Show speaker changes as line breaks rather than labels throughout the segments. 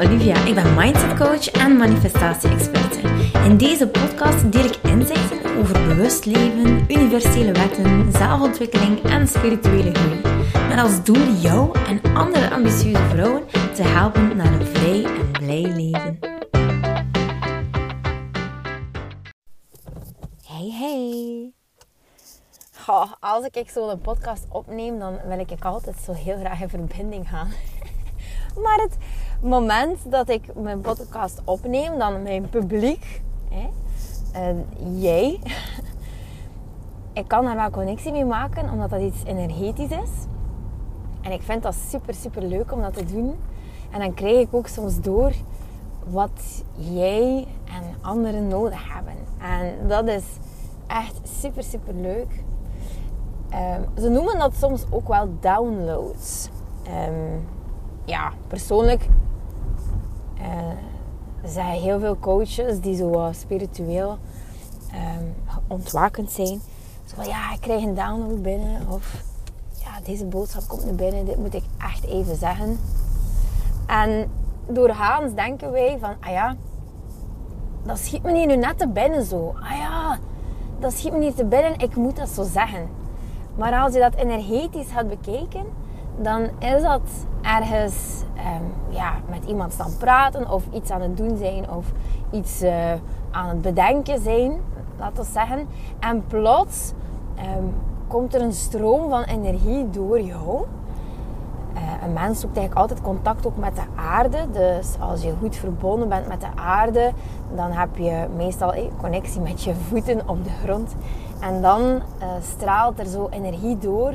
Olivia. Ik ben mindset coach en manifestatie-experte. In deze podcast deel ik inzichten over bewust leven, universele wetten, zelfontwikkeling en spirituele groei. Met als doel jou en andere ambitieuze vrouwen te helpen naar een vrij en blij leven. Hey, hey. Als ik zo'n podcast opneem, dan wil ik altijd zo heel graag in verbinding gaan. Maar het moment dat ik mijn podcast opneem, dan mijn publiek, hè, en jij, ik kan daar wel connectie mee maken, omdat dat iets energetisch is. En ik vind dat super, super leuk om dat te doen. En dan krijg ik ook soms door wat jij en anderen nodig hebben. En dat is echt super, super leuk. Um, ze noemen dat soms ook wel downloads. Um, ja, persoonlijk uh, zijn heel veel coaches die zo spiritueel um, ontwakend zijn. Zo van, ja, ik krijg een download binnen. Of ja, deze boodschap komt naar binnen. Dit moet ik echt even zeggen. En doorgaans denken wij van, ah ja, dat schiet me hier nu net te binnen zo. Ah ja, dat schiet me niet te binnen. Ik moet dat zo zeggen. Maar als je dat energetisch had bekeken, dan is dat ergens um, ja, met iemand staan praten of iets aan het doen zijn of iets uh, aan het bedenken zijn, laten we zeggen. En plots um, komt er een stroom van energie door jou. Uh, een mens zoekt eigenlijk altijd contact ook met de aarde. Dus als je goed verbonden bent met de aarde, dan heb je meestal een connectie met je voeten op de grond. En dan straalt er zo energie door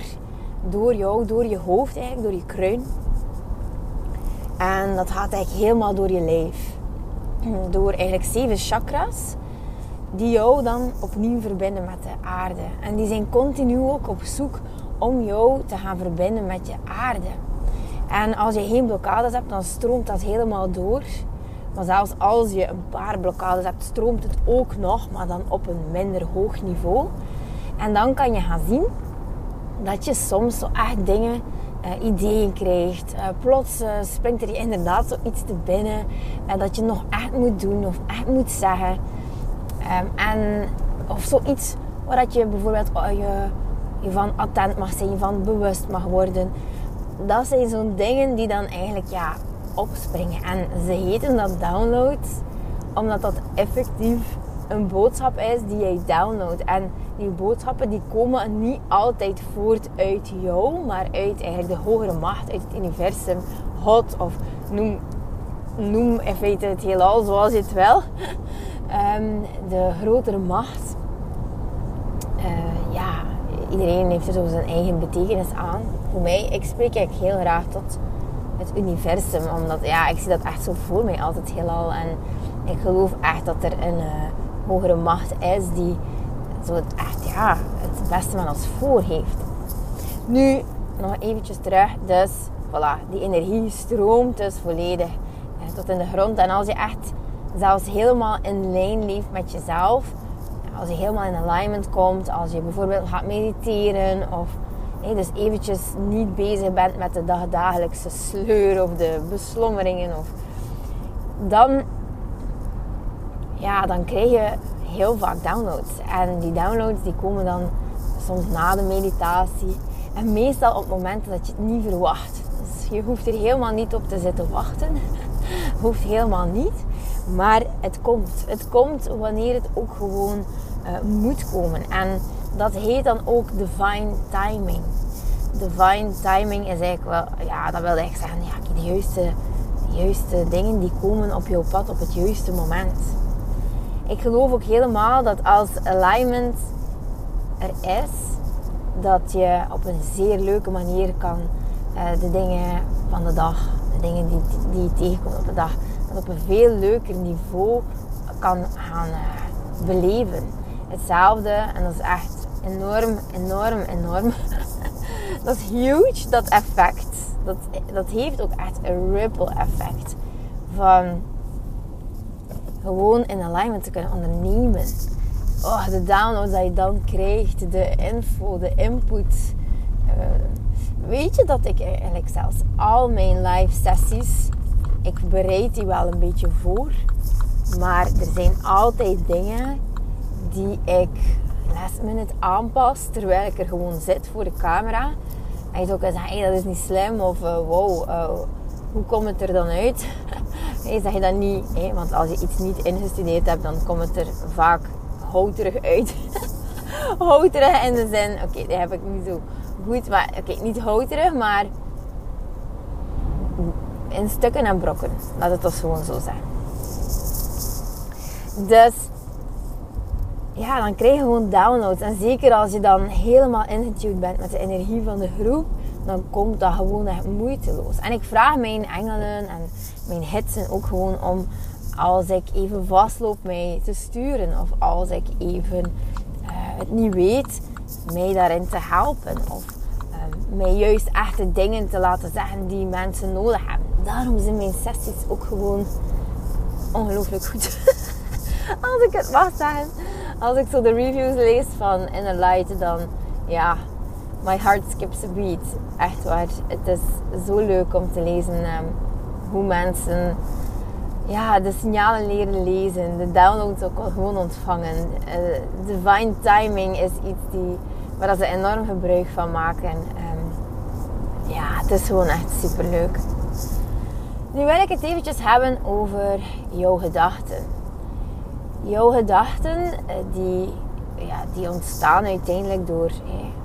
door jou, door je hoofd eigenlijk, door je kruin. En dat gaat eigenlijk helemaal door je lijf. Door eigenlijk zeven chakras die jou dan opnieuw verbinden met de aarde. En die zijn continu ook op zoek om jou te gaan verbinden met je aarde. En als je geen blokkades hebt, dan stroomt dat helemaal door. Maar zelfs als je een paar blokkades hebt, stroomt het ook nog, maar dan op een minder hoog niveau. En dan kan je gaan zien dat je soms zo echt dingen, uh, ideeën krijgt. Uh, plots uh, springt er je inderdaad zoiets te binnen dat je nog echt moet doen of echt moet zeggen. Um, en, of zoiets waar dat je bijvoorbeeld oh, je, je van attent mag zijn, je van bewust mag worden. Dat zijn zo'n dingen die dan eigenlijk ja, opspringen. En ze heten dat downloads, omdat dat effectief een boodschap is die jij downloadt. En die boodschappen die komen niet altijd voort uit jou, maar uit eigenlijk de hogere macht, uit het universum, God of noem, noem in feite het heelal zoals je het wil. Um, de grotere macht. Uh, ja, iedereen heeft er zo zijn eigen betekenis aan. Voor mij, ik spreek eigenlijk heel graag tot het universum, omdat ja, ik zie dat echt zo voor mij altijd heelal. En ik geloof echt dat er een uh, hogere macht is die zo het, echt ja, het beste van ons voor heeft. Nu, nog eventjes terug. Dus, voilà, die energie stroomt dus volledig tot in de grond. En als je echt zelfs helemaal in lijn leeft met jezelf, als je helemaal in alignment komt, als je bijvoorbeeld gaat mediteren of dus eventjes niet bezig bent met de dagdagelijkse sleur of de beslommeringen, of, dan, ja, dan krijg je heel vaak downloads. En die downloads die komen dan soms na de meditatie. En meestal op momenten dat je het niet verwacht. Dus je hoeft er helemaal niet op te zitten wachten. hoeft helemaal niet. Maar het komt. Het komt wanneer het ook gewoon uh, moet komen. En dat heet dan ook divine timing. Divine timing is eigenlijk wel, ja, dat wil eigenlijk zeggen, ja, de juiste, de juiste dingen die komen op jouw pad op het juiste moment ik geloof ook helemaal dat als alignment er is, dat je op een zeer leuke manier kan uh, de dingen van de dag, de dingen die, die je tegenkomt op de dag, dat op een veel leuker niveau kan gaan uh, beleven. Hetzelfde, en dat is echt enorm, enorm, enorm. dat is huge, dat effect. Dat, dat heeft ook echt een ripple effect. Van gewoon in alignment te kunnen ondernemen. Oh, de downloads dat je dan krijgt, de info, de input. Uh, weet je dat ik eigenlijk zelfs al mijn live sessies ik bereid die wel een beetje voor. Maar er zijn altijd dingen die ik last minute aanpas terwijl ik er gewoon zit voor de camera. En je zou kunnen zeggen, hey, dat is niet slim of uh, wow, uh, hoe komt het er dan uit? Hey, zeg je dat niet, want als je iets niet ingestudeerd hebt, dan komt het er vaak houterig uit. houterig in de zin, oké, okay, die heb ik niet zo goed, maar oké, niet houterig, maar in stukken en brokken. Laat het dus gewoon zo zijn. Dus ja, dan krijg je gewoon downloads. En zeker als je dan helemaal ingetuned bent met de energie van de groep, dan komt dat gewoon echt moeiteloos. En ik vraag mijn engelen en mijn hitsen ook gewoon om als ik even vastloop mij te sturen. Of als ik even uh, het niet weet, mij daarin te helpen. Of uh, mij juist echte dingen te laten zeggen die mensen nodig hebben. Daarom zijn mijn sessies ook gewoon ongelooflijk goed. als ik het mag zeggen. Als ik zo de reviews lees van Inner Light, dan ja, my heart skips a beat. Echt waar. Het is zo leuk om te lezen um, hoe mensen ja, de signalen leren lezen, de downloads ook gewoon ontvangen. Uh, divine timing is iets die, waar ze enorm gebruik van maken. Um, ja, het is gewoon echt super leuk. Nu wil ik het eventjes hebben over jouw gedachten jouw gedachten, eh, die, ja, die ontstaan uiteindelijk door... Eh,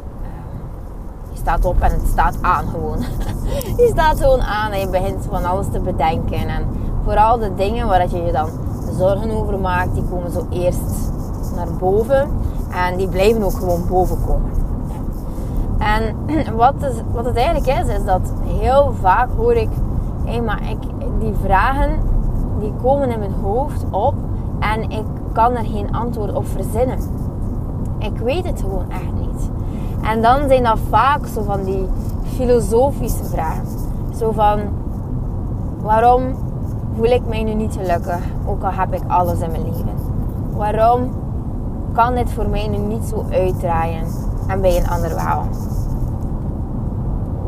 staat op en het staat aan gewoon. je staat gewoon aan en je begint van alles te bedenken. En vooral de dingen waar je je dan zorgen over maakt, die komen zo eerst naar boven. En die blijven ook gewoon boven komen. En wat, is, wat het eigenlijk is, is dat heel vaak hoor ik... Hey, maar ik, die vragen, die komen in mijn hoofd op en ik kan er geen antwoord op verzinnen. Ik weet het gewoon echt. En dan zijn dat vaak zo van die filosofische vragen. Zo van, waarom voel ik mij nu niet gelukkig, ook al heb ik alles in mijn leven? Waarom kan dit voor mij nu niet zo uitdraaien en bij een ander wel?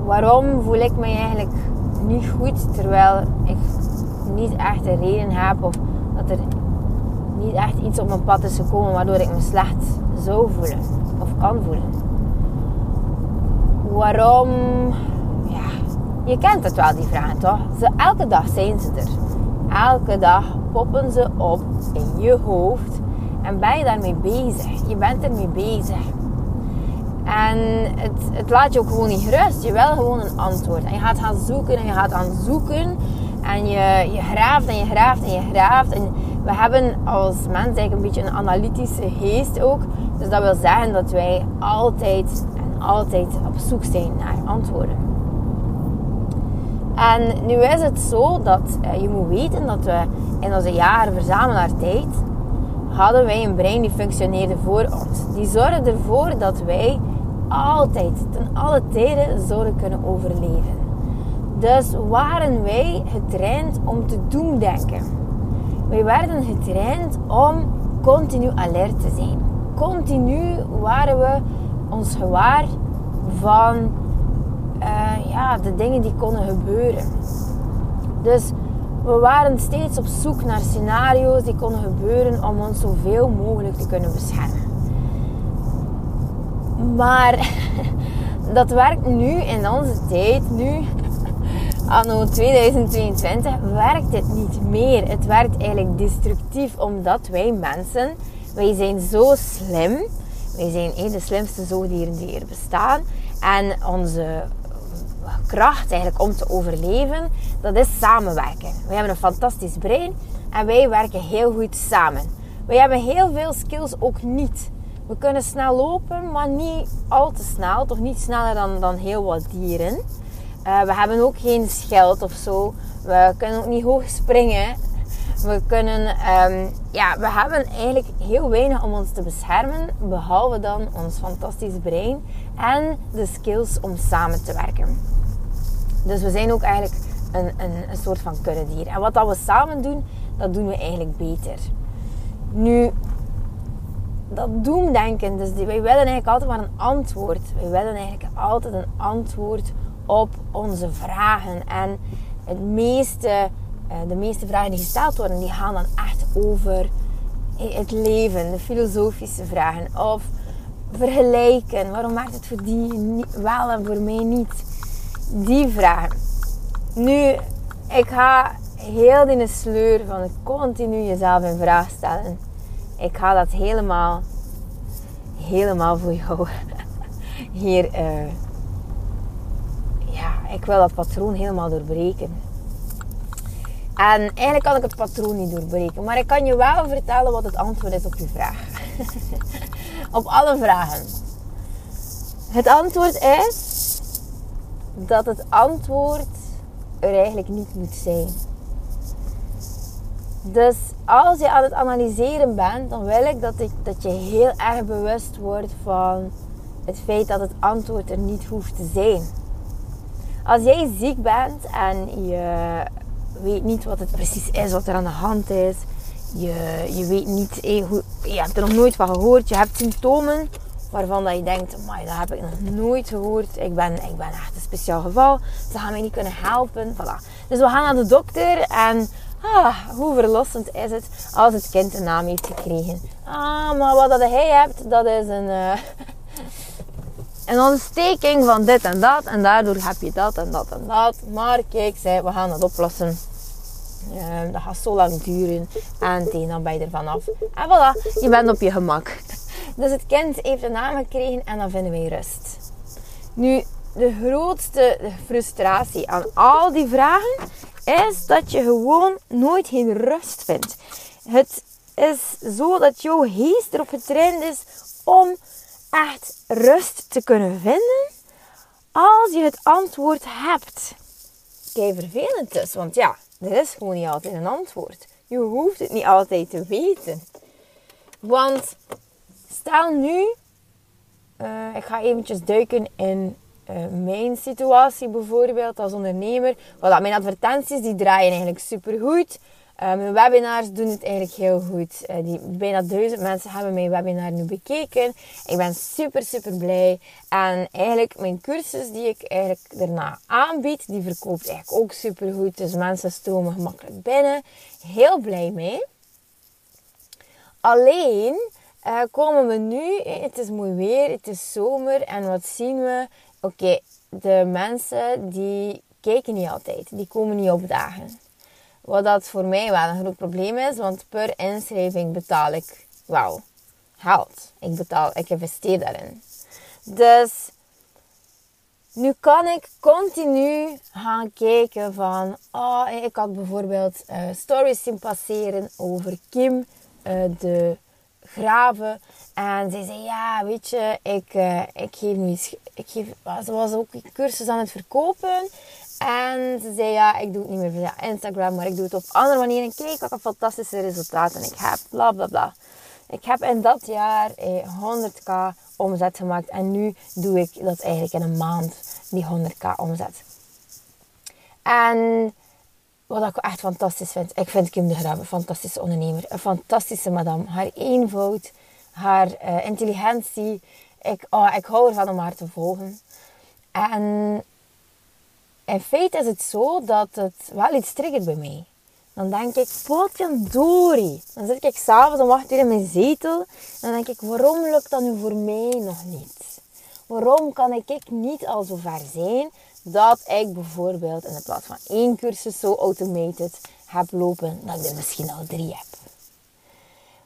Waarom voel ik mij eigenlijk niet goed terwijl ik niet echt een reden heb of dat er niet echt iets op mijn pad is gekomen waardoor ik me slecht zou voelen of kan voelen. Waarom? Ja, je kent het wel, die vragen toch? Ze, elke dag zijn ze er. Elke dag poppen ze op in je hoofd en ben je daarmee bezig. Je bent ermee bezig. En het, het laat je ook gewoon niet gerust. Je wil gewoon een antwoord. En je gaat gaan zoeken en je gaat gaan zoeken. En je, je graaft en je graaft en je graaft. En we hebben als mens eigenlijk een beetje een analytische geest ook. Dus dat wil zeggen dat wij altijd altijd op zoek zijn naar antwoorden. En nu is het zo dat uh, je moet weten dat we in onze jaren verzamelaartijd hadden wij een brein die functioneerde voor ons. Die zorgde ervoor dat wij altijd, ten alle tijden, zouden kunnen overleven. Dus waren wij getraind om te doen denken. Wij werden getraind om continu alert te zijn. Continu waren we ons gewaar van uh, ja, de dingen die konden gebeuren. Dus we waren steeds op zoek naar scenario's die konden gebeuren om ons zoveel mogelijk te kunnen beschermen. Maar dat werkt nu in onze tijd, nu anno 2022 werkt het niet meer. Het werkt eigenlijk destructief omdat wij mensen, wij zijn zo slim. Wij zijn de slimste zoogdieren die er bestaan. En onze kracht eigenlijk om te overleven, dat is samenwerken. We hebben een fantastisch brein en wij werken heel goed samen. Wij hebben heel veel skills ook niet. We kunnen snel lopen, maar niet al te snel. Toch niet sneller dan, dan heel wat dieren. Uh, we hebben ook geen schild of zo. We kunnen ook niet hoog springen. We kunnen, um, ja, we hebben eigenlijk heel weinig om ons te beschermen, behalve dan ons fantastisch brein en de skills om samen te werken. Dus we zijn ook eigenlijk een, een, een soort van kuddedier. En wat dat we samen doen, dat doen we eigenlijk beter. Nu, dat doemdenken, dus wij willen eigenlijk altijd maar een antwoord. Wij willen eigenlijk altijd een antwoord op onze vragen. En het meeste de meeste vragen die gesteld worden, die gaan dan echt over het leven, de filosofische vragen. Of vergelijken. Waarom maakt het voor die wel en voor mij niet? Die vragen. Nu, ik ga heel in de sleur van het continu jezelf in vraag stellen. Ik ga dat helemaal, helemaal voor jou hier. Uh, ja, ik wil dat patroon helemaal doorbreken. En eigenlijk kan ik het patroon niet doorbreken. Maar ik kan je wel vertellen wat het antwoord is op je vraag. op alle vragen. Het antwoord is dat het antwoord er eigenlijk niet moet zijn. Dus als je aan het analyseren bent, dan wil ik dat, ik dat je heel erg bewust wordt van het feit dat het antwoord er niet hoeft te zijn. Als jij ziek bent en je weet niet wat het precies is, wat er aan de hand is, je, je weet niet, hoe, je hebt er nog nooit van gehoord, je hebt symptomen waarvan dat je denkt, maar dat heb ik nog nooit gehoord. Ik ben, ik ben echt een speciaal geval. Ze gaan mij niet kunnen helpen. Voilà. Dus we gaan naar de dokter en ah, hoe verlossend is het als het kind een naam heeft gekregen. Ah, maar wat dat hij hebt, dat is een, uh, een ontsteking van dit en dat. En daardoor heb je dat en dat en dat. Maar kijk, we gaan dat oplossen. Uh, dat gaat zo lang duren. En tegen dan ben je er vanaf. En voilà, je bent op je gemak. Dus het kind heeft een naam gekregen en dan vinden wij rust. Nu, de grootste frustratie aan al die vragen is dat je gewoon nooit geen rust vindt. Het is zo dat jouw geest erop getraind is om echt rust te kunnen vinden als je het antwoord hebt. Kijk, vervelend is, want ja, er is gewoon niet altijd een antwoord. Je hoeft het niet altijd te weten. Want stel nu, uh, ik ga eventjes duiken in uh, mijn situatie bijvoorbeeld als ondernemer. Voilà, mijn advertenties die draaien eigenlijk super goed. Uh, mijn webinars doen het eigenlijk heel goed. Uh, die, bijna duizend mensen hebben mijn webinar nu bekeken. Ik ben super, super blij. En eigenlijk mijn cursus die ik eigenlijk daarna aanbied, die verkoopt eigenlijk ook super goed. Dus mensen stromen gemakkelijk binnen. Heel blij mee. Alleen uh, komen we nu, het is mooi weer, het is zomer en wat zien we? Oké, de mensen die kijken niet altijd, die komen niet opdagen. Wat dat voor mij wel een groot probleem is, want per inschrijving betaal ik wel geld. Ik, betaal, ik investeer daarin. Dus nu kan ik continu gaan kijken van, oh, ik had bijvoorbeeld uh, stories zien passeren over Kim, uh, de graven. En zij zei, ja, weet je, ik, uh, ik geef nu ik geef, ze was ook cursus aan het verkopen. En ze zei, ja, ik doe het niet meer via Instagram, maar ik doe het op andere manieren. Kijk wat een fantastische resultaten ik heb, bla bla bla. Ik heb in dat jaar eh, 100k omzet gemaakt. En nu doe ik dat eigenlijk in een maand, die 100k omzet. En wat ik echt fantastisch vind. Ik vind Kim de Graaf een fantastische ondernemer. Een fantastische madame. Haar eenvoud, haar uh, intelligentie. Ik, oh, ik hou ervan om haar te volgen. En in feite is het zo dat het wel iets triggert bij mij. Dan denk ik, potjandori. Dan zit ik s'avonds om 8 uur in mijn zetel. En dan denk ik, waarom lukt dat nu voor mij nog niet? Waarom kan ik niet al zo ver zijn dat ik bijvoorbeeld in plaats van één cursus zo automated heb lopen, dat ik er misschien al drie heb.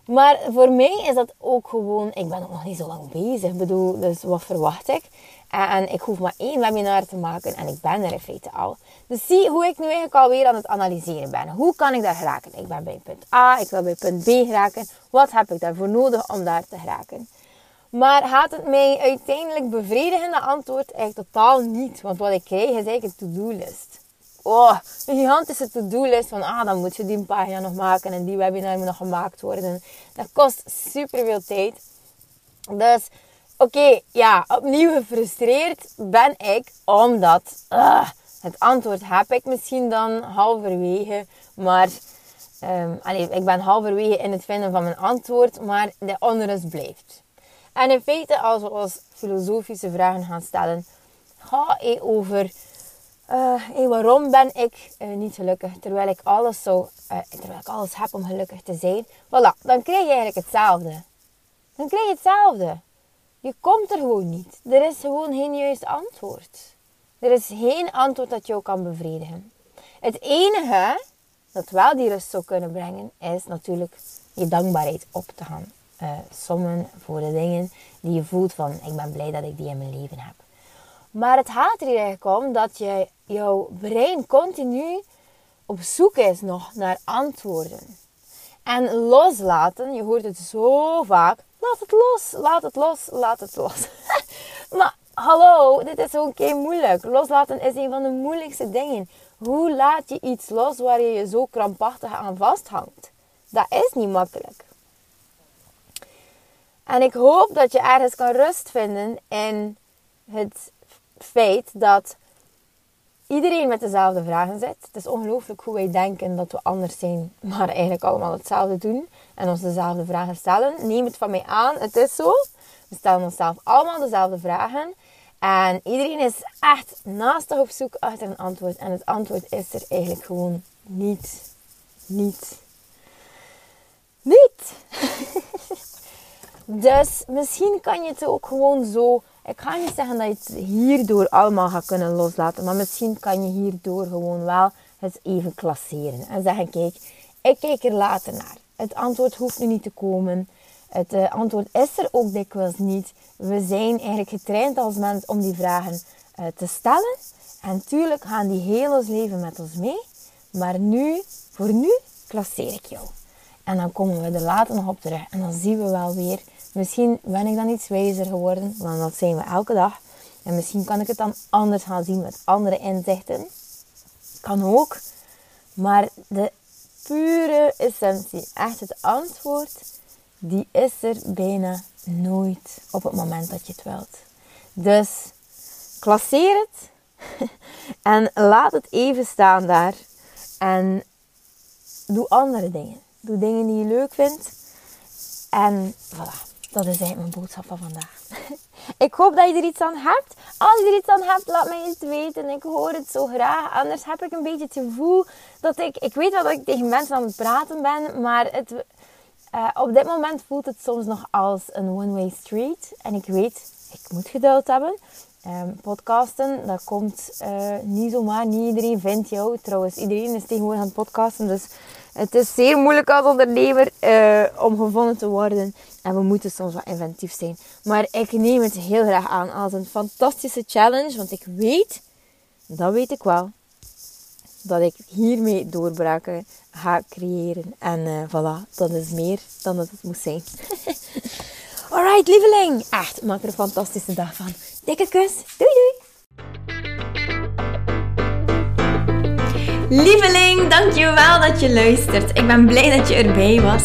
Maar voor mij is dat ook gewoon, ik ben ook nog niet zo lang bezig. Ik bedoel, dus wat verwacht ik? En ik hoef maar één webinar te maken en ik ben er in feite al. Dus zie hoe ik nu eigenlijk alweer aan het analyseren ben. Hoe kan ik daar geraken? Ik ben bij punt A, ik wil bij punt B geraken. Wat heb ik daarvoor nodig om daar te geraken? Maar gaat het mij uiteindelijk bevredigen? De antwoord echt totaal niet. Want wat ik krijg is eigenlijk een to-do-list. Oh, een gigantische to-do-list van ah, dan moet je die pagina nog maken en die webinar moet nog gemaakt worden. Dat kost super veel tijd. Dus oké, ja, opnieuw gefrustreerd ben ik omdat uh, het antwoord heb ik misschien dan halverwege, maar um, ik ben halverwege in het vinden van mijn antwoord, maar de onrust blijft. En in feite, als we ons filosofische vragen gaan stellen, ga je over hey, waarom ben ik uh, niet gelukkig terwijl ik alles zo, uh, terwijl ik alles heb om gelukkig te zijn? Voilà, dan krijg je eigenlijk hetzelfde. Dan krijg je hetzelfde. Je komt er gewoon niet. Er is gewoon geen juist antwoord. Er is geen antwoord dat jou kan bevredigen. Het enige dat wel die rust zou kunnen brengen, is natuurlijk je dankbaarheid op te gaan uh, sommen voor de dingen die je voelt van ik ben blij dat ik die in mijn leven heb. Maar het gaat er eigenlijk om dat je, jouw brein continu op zoek is nog naar antwoorden. En loslaten, je hoort het zo vaak, laat het los, laat het los, laat het los. maar hallo, dit is ook keer moeilijk. Loslaten is een van de moeilijkste dingen. Hoe laat je iets los waar je je zo krampachtig aan vasthangt? Dat is niet makkelijk. En ik hoop dat je ergens kan rust vinden in het feit dat iedereen met dezelfde vragen zit. Het is ongelooflijk hoe wij denken dat we anders zijn, maar eigenlijk allemaal hetzelfde doen en ons dezelfde vragen stellen. Neem het van mij aan, het is zo. We stellen onszelf allemaal dezelfde vragen. En iedereen is echt naastig op zoek achter een antwoord. En het antwoord is er eigenlijk gewoon niet. Niet. Niet! dus misschien kan je het ook gewoon zo. Ik ga niet zeggen dat je het hierdoor allemaal gaat kunnen loslaten. Maar misschien kan je hierdoor gewoon wel het even klasseren. En zeggen: kijk, ik kijk er later naar. Het antwoord hoeft nu niet te komen. Het uh, antwoord is er ook dikwijls niet. We zijn eigenlijk getraind als mens om die vragen uh, te stellen. En natuurlijk gaan die heel ons leven met ons mee. Maar nu, voor nu, klasseer ik jou. En dan komen we er later nog op terug. En dan zien we wel weer. Misschien ben ik dan iets wijzer geworden. Want dat zijn we elke dag. En misschien kan ik het dan anders gaan zien met andere inzichten. Kan ook. Maar de pure essentie, echt het antwoord, die is er bijna nooit op het moment dat je het wilt. Dus klasseer het en laat het even staan daar. En doe andere dingen. Doe dingen die je leuk vindt. En voilà, dat is eigenlijk mijn boodschap van vandaag. ik hoop dat je er iets aan hebt. Als je er iets aan hebt, laat mij eens weten. Ik hoor het zo graag. Anders heb ik een beetje het gevoel dat ik... Ik weet wel dat ik tegen mensen aan het praten ben. Maar het, uh, op dit moment voelt het soms nog als een one-way street. En ik weet, ik moet geduld hebben. Um, podcasten, dat komt uh, niet zomaar. Niet iedereen vindt jou. Trouwens, iedereen is tegenwoordig aan het podcasten. Dus het is zeer moeilijk als ondernemer uh, om gevonden te worden. En we moeten soms wat inventief zijn. Maar ik neem het heel graag aan als een fantastische challenge. Want ik weet, dat weet ik wel, dat ik hiermee doorbraken ga creëren. En uh, voilà, dat is meer dan dat het moet zijn. Alright, lieveling. Echt, maak er een fantastische dag van. Dikke kus. Doei doei. Lieveling, dankjewel dat je luistert. Ik ben blij dat je erbij was.